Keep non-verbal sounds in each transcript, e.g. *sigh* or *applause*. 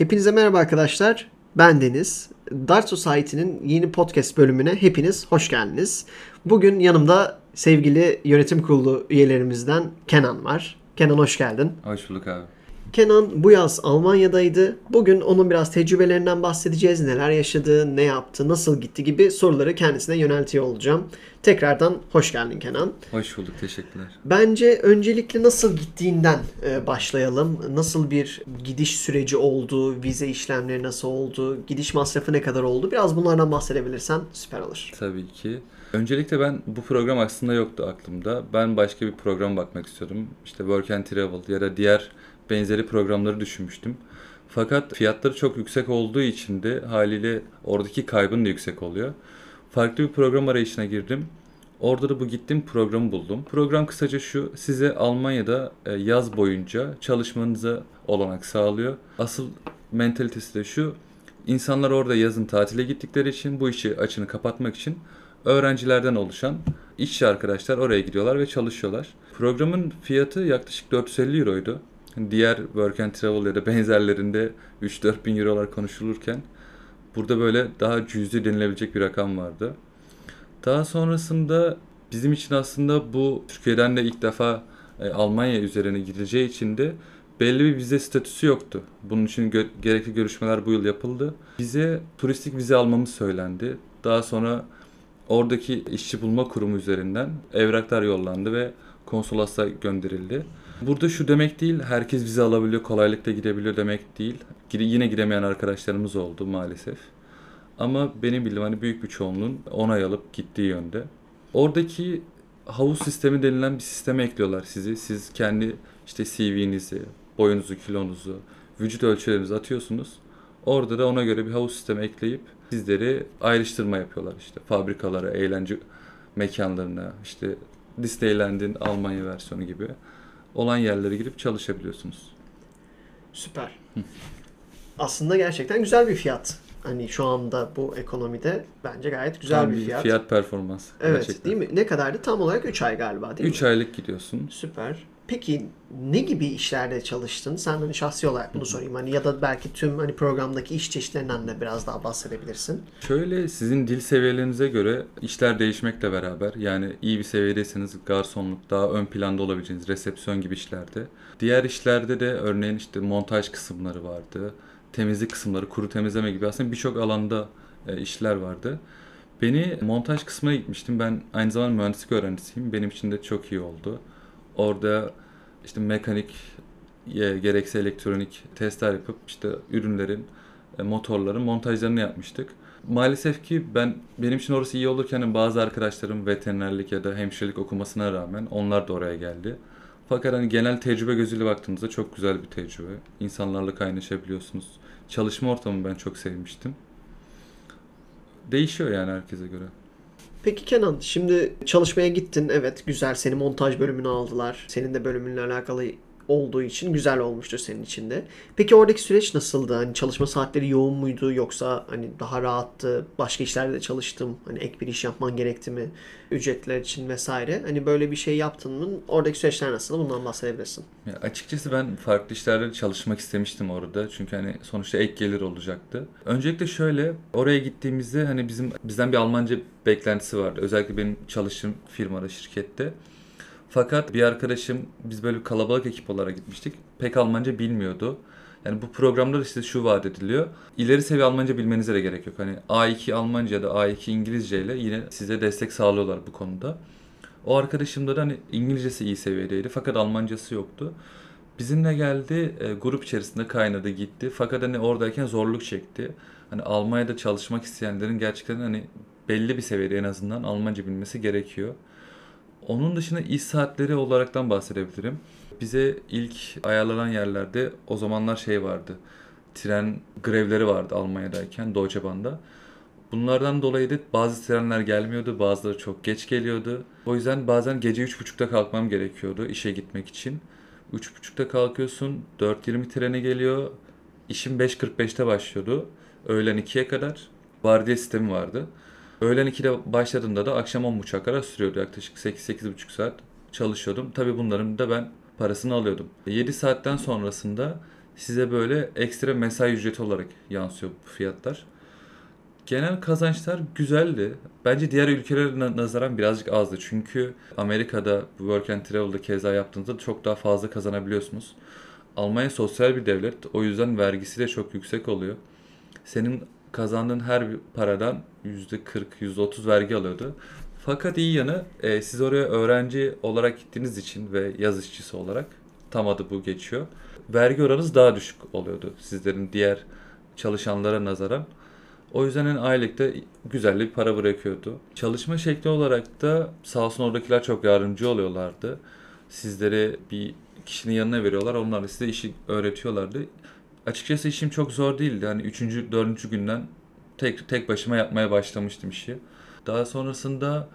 Hepinize merhaba arkadaşlar. Ben Deniz. Dart Society'nin yeni podcast bölümüne hepiniz hoş geldiniz. Bugün yanımda sevgili yönetim kurulu üyelerimizden Kenan var. Kenan hoş geldin. Hoş bulduk abi. Kenan bu yaz Almanya'daydı. Bugün onun biraz tecrübelerinden bahsedeceğiz. Neler yaşadı, ne yaptı, nasıl gitti gibi soruları kendisine yöneltiyor olacağım. Tekrardan hoş geldin Kenan. Hoş bulduk. Teşekkürler. Bence öncelikle nasıl gittiğinden e, başlayalım. Nasıl bir gidiş süreci oldu, vize işlemleri nasıl oldu, gidiş masrafı ne kadar oldu? Biraz bunlardan bahsedebilirsen süper olur. Tabii ki. Öncelikle ben bu program aslında yoktu aklımda. Ben başka bir program bakmak istiyordum. İşte Work and Travel ya da diğer benzeri programları düşünmüştüm. Fakat fiyatları çok yüksek olduğu için de haliyle oradaki kaybın da yüksek oluyor. Farklı bir program arayışına girdim. Orada da bu gittim programı buldum. Program kısaca şu, size Almanya'da e, yaz boyunca çalışmanıza olanak sağlıyor. Asıl mentalitesi de şu, insanlar orada yazın tatile gittikleri için bu işi açını kapatmak için öğrencilerden oluşan işçi arkadaşlar oraya gidiyorlar ve çalışıyorlar. Programın fiyatı yaklaşık 450 euroydu. Diğer work and travel ya da benzerlerinde 3-4 bin eurolar konuşulurken burada böyle daha cüzi denilebilecek bir rakam vardı. Daha sonrasında bizim için aslında bu Türkiye'den de ilk defa e, Almanya üzerine gidileceği için de belli bir vize statüsü yoktu. Bunun için gö- gerekli görüşmeler bu yıl yapıldı. Bize turistik vize almamız söylendi. Daha sonra oradaki işçi bulma kurumu üzerinden evraklar yollandı ve konsolosluğa gönderildi. Burada şu demek değil, herkes vize alabiliyor, kolaylıkla gidebiliyor demek değil. Yine gidemeyen arkadaşlarımız oldu maalesef. Ama benim bildiğim hani büyük bir çoğunluğun onay alıp gittiği yönde. Oradaki havuz sistemi denilen bir sisteme ekliyorlar sizi. Siz kendi işte CV'nizi, boyunuzu, kilonuzu, vücut ölçülerinizi atıyorsunuz. Orada da ona göre bir havuz sistemi ekleyip sizleri ayrıştırma yapıyorlar işte fabrikalara, eğlence mekanlarına, işte Disneyland'in Almanya versiyonu gibi olan yerlere girip çalışabiliyorsunuz. Süper. Aslında gerçekten güzel bir fiyat. Hani şu anda bu ekonomide bence gayet güzel Tam bir fiyat. Fiyat performans. Evet gerçekten. değil mi? Ne kadardı? Tam olarak 3 ay galiba değil 3 mi? aylık gidiyorsun. Süper. Peki ne gibi işlerde çalıştın? Sen hani şahsi olarak bunu sorayım. Hani ya da belki tüm hani programdaki iş çeşitlerinden de biraz daha bahsedebilirsin. Şöyle sizin dil seviyelerinize göre işler değişmekle beraber yani iyi bir seviyedeyseniz garsonluk daha ön planda olabileceğiniz resepsiyon gibi işlerde. Diğer işlerde de örneğin işte montaj kısımları vardı. Temizlik kısımları, kuru temizleme gibi aslında birçok alanda e, işler vardı. Beni montaj kısmına gitmiştim. Ben aynı zamanda mühendislik öğrencisiyim. Benim için de çok iyi oldu. Orada işte mekanik gerekse elektronik testler yapıp işte ürünlerin, e, motorların montajlarını yapmıştık. Maalesef ki ben benim için orası iyi olurken hani bazı arkadaşlarım veterinerlik ya da hemşirelik okumasına rağmen onlar da oraya geldi. Fakat hani genel tecrübe gözüyle baktığımızda çok güzel bir tecrübe. İnsanlarla kaynaşabiliyorsunuz. Çalışma ortamını ben çok sevmiştim. Değişiyor yani herkese göre. Peki Kenan, şimdi çalışmaya gittin. Evet, güzel. Seni montaj bölümüne aldılar. Senin de bölümünle alakalı olduğu için güzel olmuştur senin için de. Peki oradaki süreç nasıldı? Hani çalışma saatleri yoğun muydu yoksa hani daha rahattı? Başka işlerde de çalıştım. Hani ek bir iş yapman gerekti mi? Ücretler için vesaire. Hani böyle bir şey yaptın mı? Oradaki süreçler nasıl? Bundan bahsedebilirsin. Ya açıkçası ben farklı işlerde çalışmak istemiştim orada. Çünkü hani sonuçta ek gelir olacaktı. Öncelikle şöyle oraya gittiğimizde hani bizim bizden bir Almanca beklentisi vardı. Özellikle benim çalıştığım firmada, şirkette. Fakat bir arkadaşım biz böyle kalabalık ekip olarak gitmiştik. Pek Almanca bilmiyordu. Yani bu programda da işte şu vaat ediliyor. İleri seviye Almanca bilmenize de gerek yok. Hani A2 Almanca da A2 İngilizce ile yine size destek sağlıyorlar bu konuda. O arkadaşım da hani İngilizcesi iyi seviyedeydi fakat Almancası yoktu. Bizimle geldi, e, grup içerisinde kaynadı gitti. Fakat hani oradayken zorluk çekti. Hani Almanya'da çalışmak isteyenlerin gerçekten hani belli bir seviyede en azından Almanca bilmesi gerekiyor. Onun dışında iş saatleri olaraktan bahsedebilirim. Bize ilk ayarlanan yerlerde o zamanlar şey vardı. Tren grevleri vardı Almanya'dayken Deutsche Bahn'da. Bunlardan dolayı da bazı trenler gelmiyordu, bazıları çok geç geliyordu. O yüzden bazen gece 3.30'da kalkmam gerekiyordu işe gitmek için. 3.30'da kalkıyorsun, 4.20 trene geliyor. İşim 5.45'te başlıyordu. Öğlen 2'ye kadar. Vardiya sistemi vardı. Öğlen 2'de başladığında da akşam 10.30'a kadar sürüyordu yaklaşık 8-8.5 saat çalışıyordum. Tabii bunların da ben parasını alıyordum. 7 saatten sonrasında size böyle ekstra mesai ücreti olarak yansıyor bu fiyatlar. Genel kazançlar güzeldi. Bence diğer ülkelere na- nazaran birazcık azdı. Çünkü Amerika'da Work and Travel'da keza yaptığınızda çok daha fazla kazanabiliyorsunuz. Almanya sosyal bir devlet. O yüzden vergisi de çok yüksek oluyor. Senin kazandığın her bir paradan %40, %30 vergi alıyordu. Fakat iyi yanı e, siz oraya öğrenci olarak gittiğiniz için ve yaz işçisi olarak tam adı bu geçiyor. Vergi oranınız daha düşük oluyordu sizlerin diğer çalışanlara nazaran. O yüzden en aylıkta güzel bir para bırakıyordu. Çalışma şekli olarak da sağ olsun oradakiler çok yardımcı oluyorlardı. Sizleri bir kişinin yanına veriyorlar. Onlar da size işi öğretiyorlardı. Açıkçası işim çok zor değildi. Hani 3. 4. günden tek tek başıma yapmaya başlamıştım işi. Daha sonrasında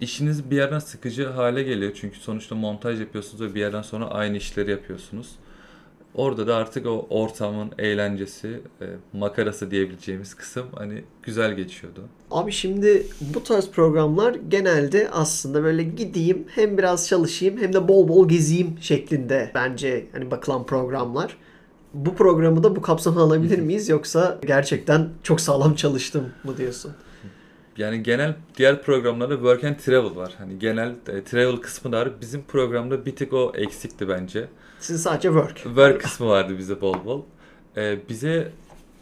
işiniz bir yerden sıkıcı hale geliyor. Çünkü sonuçta montaj yapıyorsunuz ve bir yerden sonra aynı işleri yapıyorsunuz. Orada da artık o ortamın eğlencesi, e, makarası diyebileceğimiz kısım hani güzel geçiyordu. Abi şimdi bu tarz programlar genelde aslında böyle gideyim hem biraz çalışayım hem de bol bol gezeyim şeklinde bence hani bakılan programlar. Bu programı da bu kapsamda alabilir miyiz yoksa gerçekten çok sağlam çalıştım mı diyorsun? Yani genel diğer programlarda work and travel var. Hani genel e, travel kısmı da var. Bizim programda bir tık o eksikti bence. Sizin sadece work. Work kısmı vardı bize bol bol. Ee, bize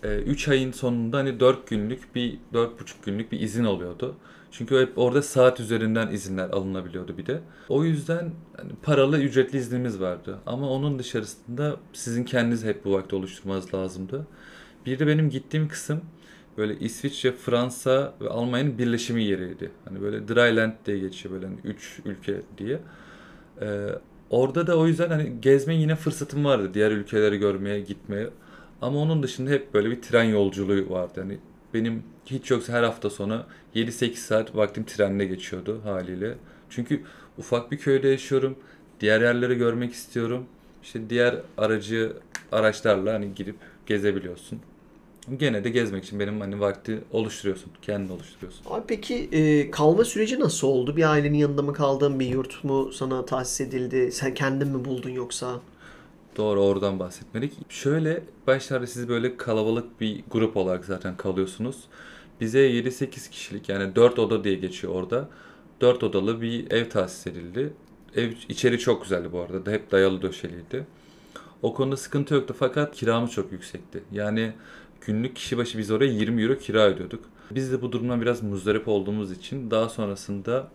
3 ayın sonunda hani 4 günlük bir 4,5 günlük bir izin oluyordu. Çünkü hep orada saat üzerinden izinler alınabiliyordu bir de. O yüzden hani paralı ücretli iznimiz vardı. Ama onun dışarısında sizin kendiniz hep bu vakti oluşturmanız lazımdı. Bir de benim gittiğim kısım böyle İsviçre, Fransa ve Almanya'nın birleşimi yeriydi. Hani böyle Dryland diye geçiyor böyle 3 ülke diye. Ee, orada da o yüzden hani gezme yine fırsatım vardı diğer ülkeleri görmeye, gitmeye. Ama onun dışında hep böyle bir tren yolculuğu vardı. Yani benim hiç yoksa her hafta sonu 7-8 saat vaktim trenle geçiyordu haliyle. Çünkü ufak bir köyde yaşıyorum. Diğer yerleri görmek istiyorum. İşte diğer aracı araçlarla hani gidip gezebiliyorsun. Gene de gezmek için benim hani vakti oluşturuyorsun. Kendin oluşturuyorsun. Abi peki e, kalma süreci nasıl oldu? Bir ailenin yanında mı kaldın? Bir yurt mu sana tahsis edildi? Sen kendin mi buldun yoksa? Doğru oradan bahsetmedik. Şöyle başlarda siz böyle kalabalık bir grup olarak zaten kalıyorsunuz. Bize 7-8 kişilik yani 4 oda diye geçiyor orada. 4 odalı bir ev tahsis edildi. Ev içeri çok güzeldi bu arada. Hep dayalı döşeliydi. O konuda sıkıntı yoktu fakat kiramız çok yüksekti. Yani günlük kişi başı biz oraya 20 euro kira ödüyorduk. Biz de bu durumdan biraz muzdarip olduğumuz için daha sonrasında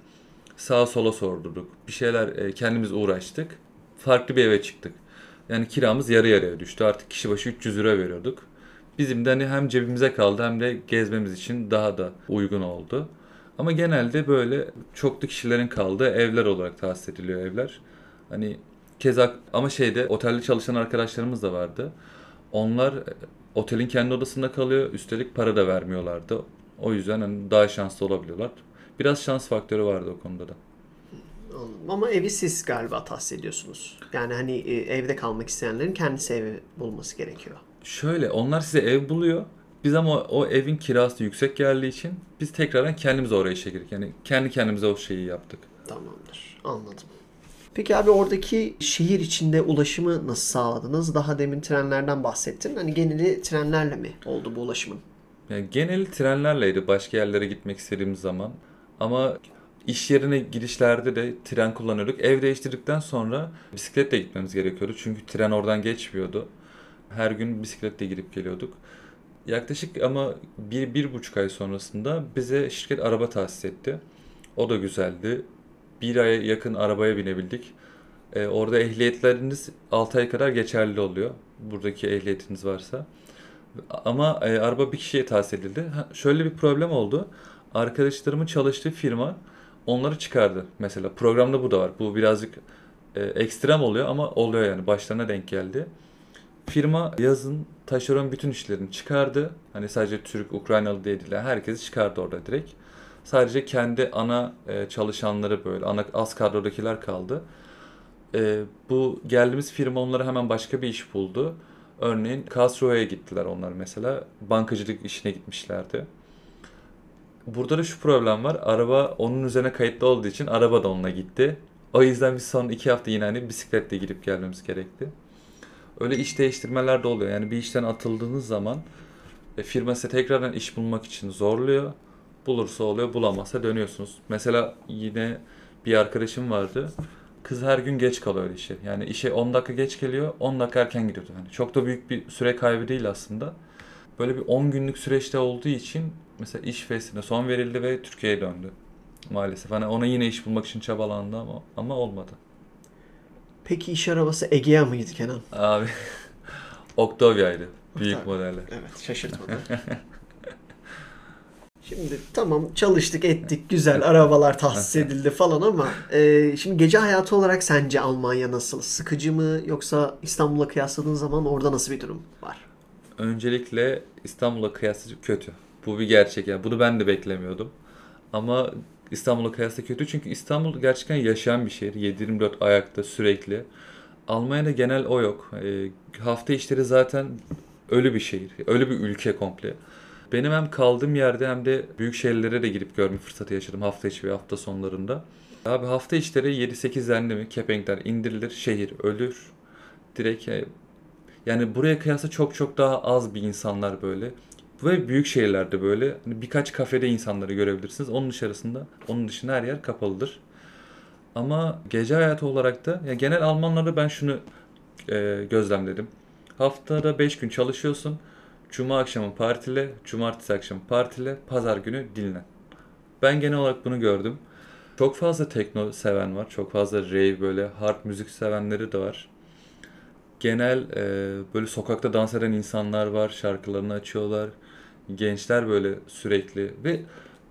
sağa sola sordurduk. Bir şeyler e, kendimiz uğraştık. Farklı bir eve çıktık. Yani kiramız yarı yarıya düştü. Artık kişi başı 300 euro veriyorduk. Bizim de hani hem cebimize kaldı hem de gezmemiz için daha da uygun oldu. Ama genelde böyle çoklu kişilerin kaldığı evler olarak tahsis ediliyor evler. Hani keza ama şeyde otelde çalışan arkadaşlarımız da vardı. Onlar e, otelin kendi odasında kalıyor. Üstelik para da vermiyorlardı. O yüzden hani daha şanslı olabiliyorlar. Biraz şans faktörü vardı o konuda da. Ama evi siz galiba tahsis ediyorsunuz. Yani hani e, evde kalmak isteyenlerin kendisi evi bulması gerekiyor. Şöyle onlar size ev buluyor. Biz ama o, evin kirası yüksek geldiği için biz tekrardan kendimiz oraya işe girdik. Yani kendi kendimize o şeyi yaptık. Tamamdır. Anladım. Peki abi oradaki şehir içinde ulaşımı nasıl sağladınız? Daha demin trenlerden bahsettin. Hani geneli trenlerle mi oldu bu ulaşımın? Yani geneli trenlerleydi başka yerlere gitmek istediğimiz zaman. Ama iş yerine gidişlerde de tren kullanıyorduk. Ev değiştirdikten sonra bisikletle gitmemiz gerekiyordu. Çünkü tren oradan geçmiyordu. Her gün bisikletle gidip geliyorduk. Yaklaşık ama bir, bir buçuk ay sonrasında bize şirket araba tahsis etti. O da güzeldi. Bir aya yakın arabaya binebildik. Ee, orada ehliyetleriniz 6 ay kadar geçerli oluyor. Buradaki ehliyetiniz varsa. Ama e, araba bir kişiye tahsis edildi. Ha, şöyle bir problem oldu. Arkadaşlarımın çalıştığı firma onları çıkardı. Mesela programda bu da var. Bu birazcık e, ekstrem oluyor ama oluyor yani. Başlarına denk geldi. Firma yazın taşeron bütün işlerini çıkardı. Hani sadece Türk, Ukraynalı değil. Herkesi çıkardı orada direkt. Sadece kendi ana e, çalışanları böyle, ana az kadrodakiler kaldı. E, bu geldiğimiz firma onlara hemen başka bir iş buldu. Örneğin Karlsruhe'ye gittiler onlar mesela. Bankacılık işine gitmişlerdi. Burada da şu problem var. Araba onun üzerine kayıtlı olduğu için araba da onunla gitti. O yüzden biz son iki hafta yine hani bisikletle gidip gelmemiz gerekti. Öyle iş değiştirmeler de oluyor. Yani bir işten atıldığınız zaman e, firma size tekrardan iş bulmak için zorluyor. Bulursa oluyor, bulamazsa dönüyorsunuz. Mesela yine bir arkadaşım vardı. Kız her gün geç kalıyor işe. Yani işe 10 dakika geç geliyor, 10 dakika erken gidiyordu. Yani çok da büyük bir süre kaybı değil aslında. Böyle bir 10 günlük süreçte olduğu için mesela iş festine son verildi ve Türkiye'ye döndü. Maalesef. Hani ona yine iş bulmak için çabalandı ama ama olmadı. Peki iş arabası Egea mıydı Kenan? Abi *laughs* Octavia'ydı. Büyük Octavia. modeli. Evet şaşırtmadı. *laughs* Şimdi tamam çalıştık ettik güzel *laughs* arabalar tahsis edildi falan ama e, şimdi gece hayatı olarak sence Almanya nasıl? Sıkıcı mı yoksa İstanbul'a kıyasladığın zaman orada nasıl bir durum var? Öncelikle İstanbul'a kıyasla kötü. Bu bir gerçek yani. Bunu ben de beklemiyordum. Ama İstanbul'a kıyasla kötü çünkü İstanbul gerçekten yaşayan bir şehir. 7-24 ayakta sürekli. Almanya'da genel o yok. E, hafta işleri zaten ölü bir şehir. Ölü bir ülke komple. Benim hem kaldığım yerde hem de büyük şehirlere de gidip görme fırsatı yaşadım hafta içi ve hafta sonlarında. Abi hafta içleri 7-8 dendi mi kepenkler indirilir, şehir ölür. Direkt e, yani buraya kıyasla çok çok daha az bir insanlar böyle. Ve büyük şehirlerde böyle hani birkaç kafede insanları görebilirsiniz. Onun dışarısında, onun dışında her yer kapalıdır. Ama gece hayatı olarak da ya genel Almanlarda ben şunu e, gözlemledim. Haftada 5 gün çalışıyorsun. Cuma akşamı partile, cumartesi akşamı partile, pazar günü dinlen. Ben genel olarak bunu gördüm. Çok fazla tekno seven var. Çok fazla rave böyle hard müzik sevenleri de var. Genel e, böyle sokakta dans eden insanlar var. Şarkılarını açıyorlar. Gençler böyle sürekli ve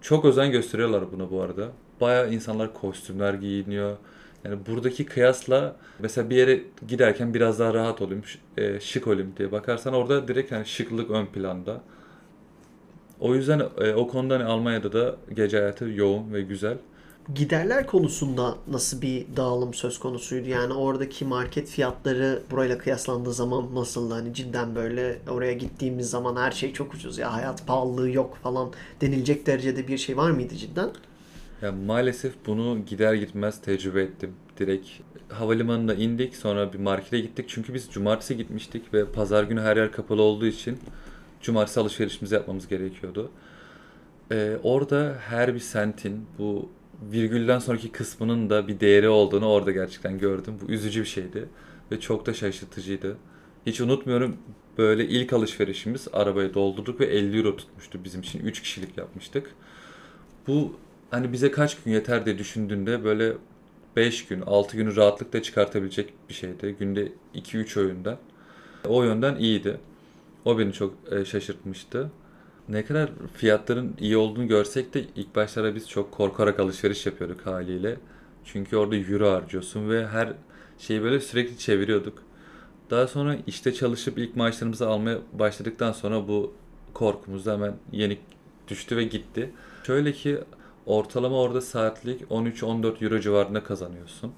çok özen gösteriyorlar buna bu arada. Bayağı insanlar kostümler giyiniyor. Yani buradaki kıyasla mesela bir yere giderken biraz daha rahat olayım, e, şık olayım diye bakarsan orada direkt hani şıklık ön planda. O yüzden e, o konuda hani Almanya'da da gece hayatı yoğun ve güzel. Giderler konusunda nasıl bir dağılım söz konusuydu? Yani oradaki market fiyatları burayla kıyaslandığı zaman nasıldı? Hani cidden böyle oraya gittiğimiz zaman her şey çok ucuz ya hayat pahalılığı yok falan denilecek derecede bir şey var mıydı cidden? Ya maalesef bunu gider gitmez tecrübe ettim. Direkt havalimanında indik sonra bir markete gittik. Çünkü biz cumartesi gitmiştik ve pazar günü her yer kapalı olduğu için cumartesi alışverişimizi yapmamız gerekiyordu. Ee, orada her bir sentin bu virgülden sonraki kısmının da bir değeri olduğunu orada gerçekten gördüm. Bu üzücü bir şeydi ve çok da şaşırtıcıydı. Hiç unutmuyorum böyle ilk alışverişimiz arabayı doldurduk ve 50 euro tutmuştu bizim için. 3 kişilik yapmıştık. Bu hani bize kaç gün yeter diye düşündüğünde böyle 5 gün, 6 günü rahatlıkla çıkartabilecek bir şeydi. Günde 2-3 öğünden. O yönden iyiydi. O beni çok e, şaşırtmıştı. Ne kadar fiyatların iyi olduğunu görsek de ilk başlarda biz çok korkarak alışveriş yapıyorduk haliyle. Çünkü orada euro harcıyorsun ve her şeyi böyle sürekli çeviriyorduk. Daha sonra işte çalışıp ilk maaşlarımızı almaya başladıktan sonra bu korkumuz da hemen yenik düştü ve gitti. Şöyle ki ortalama orada saatlik 13-14 euro civarında kazanıyorsun.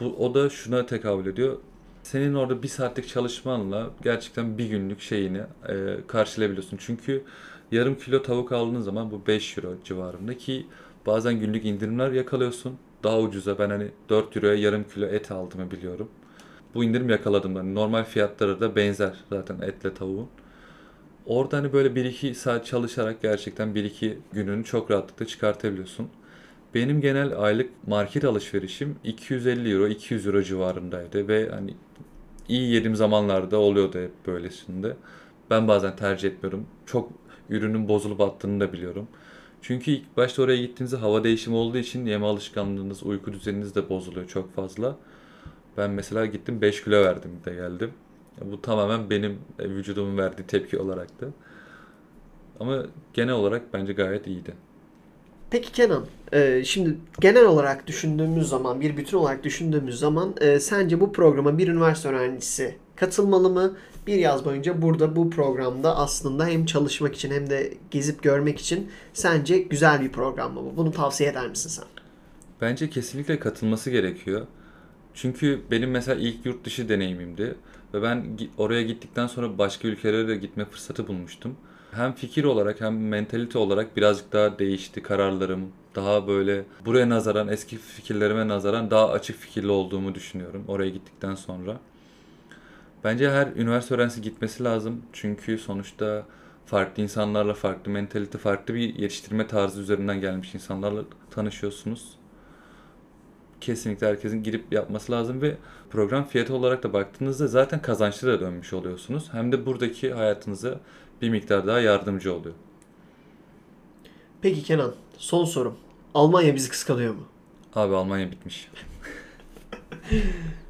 Bu, o da şuna tekabül ediyor. Senin orada bir saatlik çalışmanla gerçekten bir günlük şeyini e, karşılayabiliyorsun. Çünkü yarım kilo tavuk aldığın zaman bu 5 euro civarında ki bazen günlük indirimler yakalıyorsun. Daha ucuza ben hani 4 euroya yarım kilo et aldığımı biliyorum. Bu indirim yakaladım ben. Normal fiyatları da benzer zaten etle tavuğun. Orada hani böyle 1-2 saat çalışarak gerçekten 1-2 gününü çok rahatlıkla çıkartabiliyorsun. Benim genel aylık market alışverişim 250 euro, 200 euro civarındaydı ve hani iyi yediğim zamanlarda oluyordu hep böylesinde. Ben bazen tercih etmiyorum. Çok ürünün bozulup attığını da biliyorum. Çünkü ilk başta oraya gittiğinizde hava değişimi olduğu için yeme alışkanlığınız, uyku düzeniniz de bozuluyor çok fazla. Ben mesela gittim 5 kilo verdim de geldim. Bu tamamen benim e, vücudumun verdiği tepki olaraktı. Ama genel olarak bence gayet iyiydi. Peki Kenan, e, şimdi genel olarak düşündüğümüz zaman, bir bütün olarak düşündüğümüz zaman e, sence bu programa bir üniversite öğrencisi katılmalı mı? Bir yaz boyunca burada bu programda aslında hem çalışmak için hem de gezip görmek için sence güzel bir program mı bu? Bunu tavsiye eder misin sen? Bence kesinlikle katılması gerekiyor. Çünkü benim mesela ilk yurt dışı deneyimimdi ve ben oraya gittikten sonra başka ülkelere de gitme fırsatı bulmuştum. Hem fikir olarak hem mentalite olarak birazcık daha değişti kararlarım. Daha böyle buraya nazaran, eski fikirlerime nazaran daha açık fikirli olduğumu düşünüyorum oraya gittikten sonra. Bence her üniversite öğrencisi gitmesi lazım. Çünkü sonuçta farklı insanlarla, farklı mentalite, farklı bir yetiştirme tarzı üzerinden gelmiş insanlarla tanışıyorsunuz. Kesinlikle herkesin girip yapması lazım ve program fiyatı olarak da baktığınızda zaten kazançlı da dönmüş oluyorsunuz. Hem de buradaki hayatınıza bir miktar daha yardımcı oluyor. Peki Kenan, son sorum. Almanya bizi kıskanıyor mu? Abi Almanya bitmiş. *laughs*